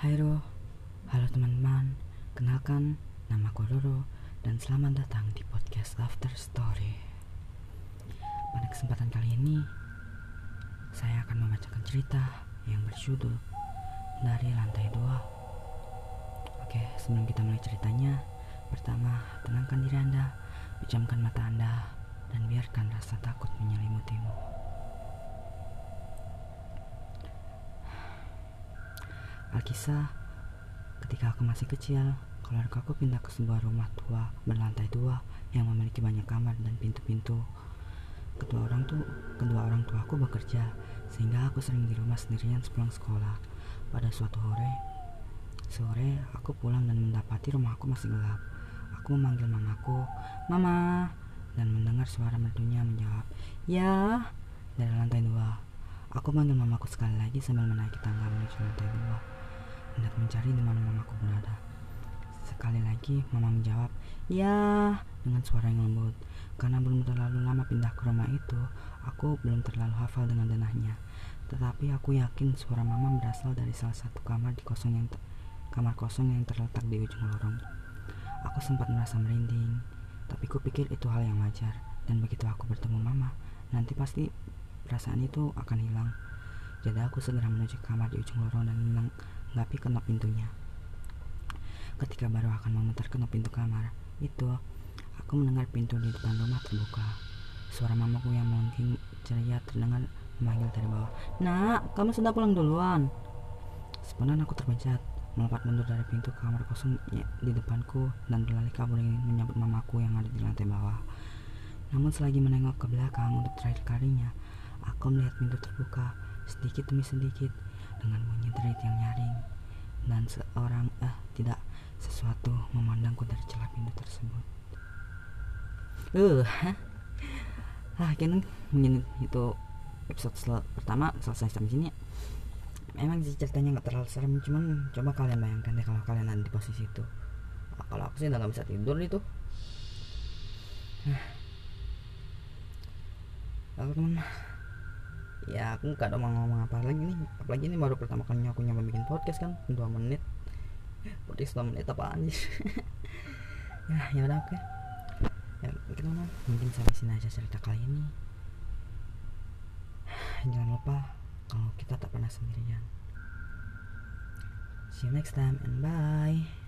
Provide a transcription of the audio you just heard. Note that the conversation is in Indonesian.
Hai Ro, halo teman-teman, kenalkan nama aku Roro dan selamat datang di podcast After Story. Pada kesempatan kali ini, saya akan membacakan cerita yang berjudul Dari Lantai Dua. Oke, sebelum kita mulai ceritanya, pertama tenangkan diri Anda, pejamkan mata Anda, dan biarkan rasa takut menyelimutimu. Alkisah, ketika aku masih kecil, keluarga aku pindah ke sebuah rumah tua berlantai dua yang memiliki banyak kamar dan pintu-pintu. Kedua orang tuh, kedua orang tua aku bekerja, sehingga aku sering di rumah sendirian sepulang sekolah. Pada suatu sore, sore aku pulang dan mendapati rumahku masih gelap. Aku memanggil mamaku, Mama, dan mendengar suara merdunya menjawab, Ya, dari lantai dua. Aku panggil mamaku sekali lagi sambil menaiki tangga menuju lantai dua hendak mencari di mana mamaku berada. Sekali lagi mama menjawab, "Ya," dengan suara yang lembut. Karena belum terlalu lama pindah ke rumah itu, aku belum terlalu hafal dengan denahnya. Tetapi aku yakin suara mama berasal dari salah satu kamar di kosong yang kamar kosong yang terletak di ujung lorong. Aku sempat merasa merinding, tapi kupikir itu hal yang wajar. Dan begitu aku bertemu mama, nanti pasti perasaan itu akan hilang. Jadi aku segera menuju kamar di ujung lorong dan menanggapi kenop pintunya. Ketika baru akan memutar kenop pintu kamar, itu aku mendengar pintu di depan rumah terbuka. Suara mamaku yang melengking ceria terdengar memanggil dari bawah. Nak, kamu sudah pulang duluan. Spontan aku terpencet, melompat mundur dari pintu kamar kosong di depanku dan berlari kabur ingin menyambut mamaku yang ada di lantai bawah. Namun selagi menengok ke belakang untuk terakhir kalinya, aku melihat pintu terbuka sedikit demi sedikit dengan derit yang nyaring dan seorang eh tidak sesuatu memandangku dari celah pintu tersebut. Uh, ah kini mungkin itu episode sel pertama selesai sampai sini. Emang sih ceritanya nggak terlalu serem, cuman coba kalian bayangkan deh kalau kalian ada di posisi itu. Nah, kalau aku sih udah nggak bisa tidur itu. Nah, lalu teman ya aku nggak ada mau ngomong apa lagi nih. Apalagi ini baru pertama kalinya aku nyoba bikin podcast kan dua menit. Podcast dua menit apa aja ya ya udah oke. Ya gimana mungkin sampai sini aja cerita kali ini. Jangan lupa kalau kita tak pernah sendirian. See you next time and bye